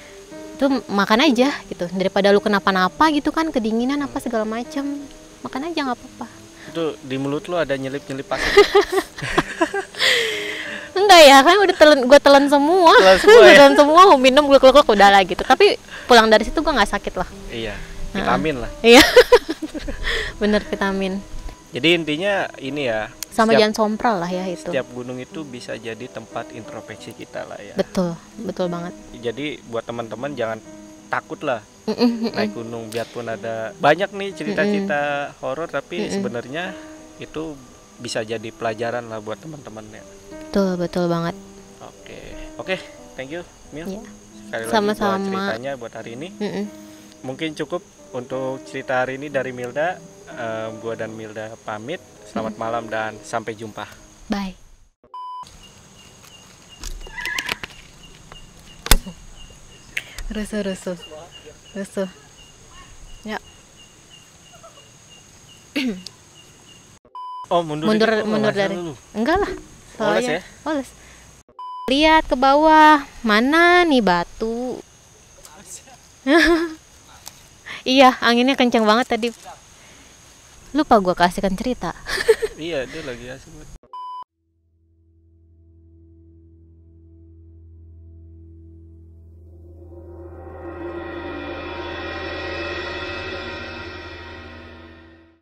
Itu makan aja gitu. Daripada lu kenapa-napa gitu kan kedinginan apa segala macam makan aja nggak apa-apa. Itu di mulut lu ada nyelip-nyelip pasir. Enggak ya kan udah telan gue telan semua. Telan semua ya? telan semua mau minum gue keluk udah lah gitu. Tapi pulang dari situ gue nggak sakit lah. Iya vitamin lah. Iya. Bener vitamin jadi intinya ini ya sama setiap, jangan sompral lah ya itu. setiap gunung itu bisa jadi tempat introspeksi kita lah ya. Betul betul banget. Jadi buat teman-teman jangan takut lah Mm, mm, mm, naik gunung biarpun ada banyak nih cerita-cerita horor tapi sebenarnya itu bisa jadi pelajaran lah buat teman-teman ya. Betul betul banget. Oke oke thank you Mil. Ya sekali lagi buat Sama-sama. ceritanya buat hari ini. Mm. mungkin cukup untuk cerita hari ini dari Milda Eh, gua dan Milda pamit. Selamat malam dan sampai jumpa. Bye. Rusuh rusuh. Rusuh. Ya. Oh mundur Mundur- dikit, oh, mundur dari- salah lu. enggak lah. Oles soalnya ya? oles. Lihat ke bawah. Mana nih batu? Iya anginnya kencang banget tadi lupa gua kasihkan cerita. Iya dia lagi asik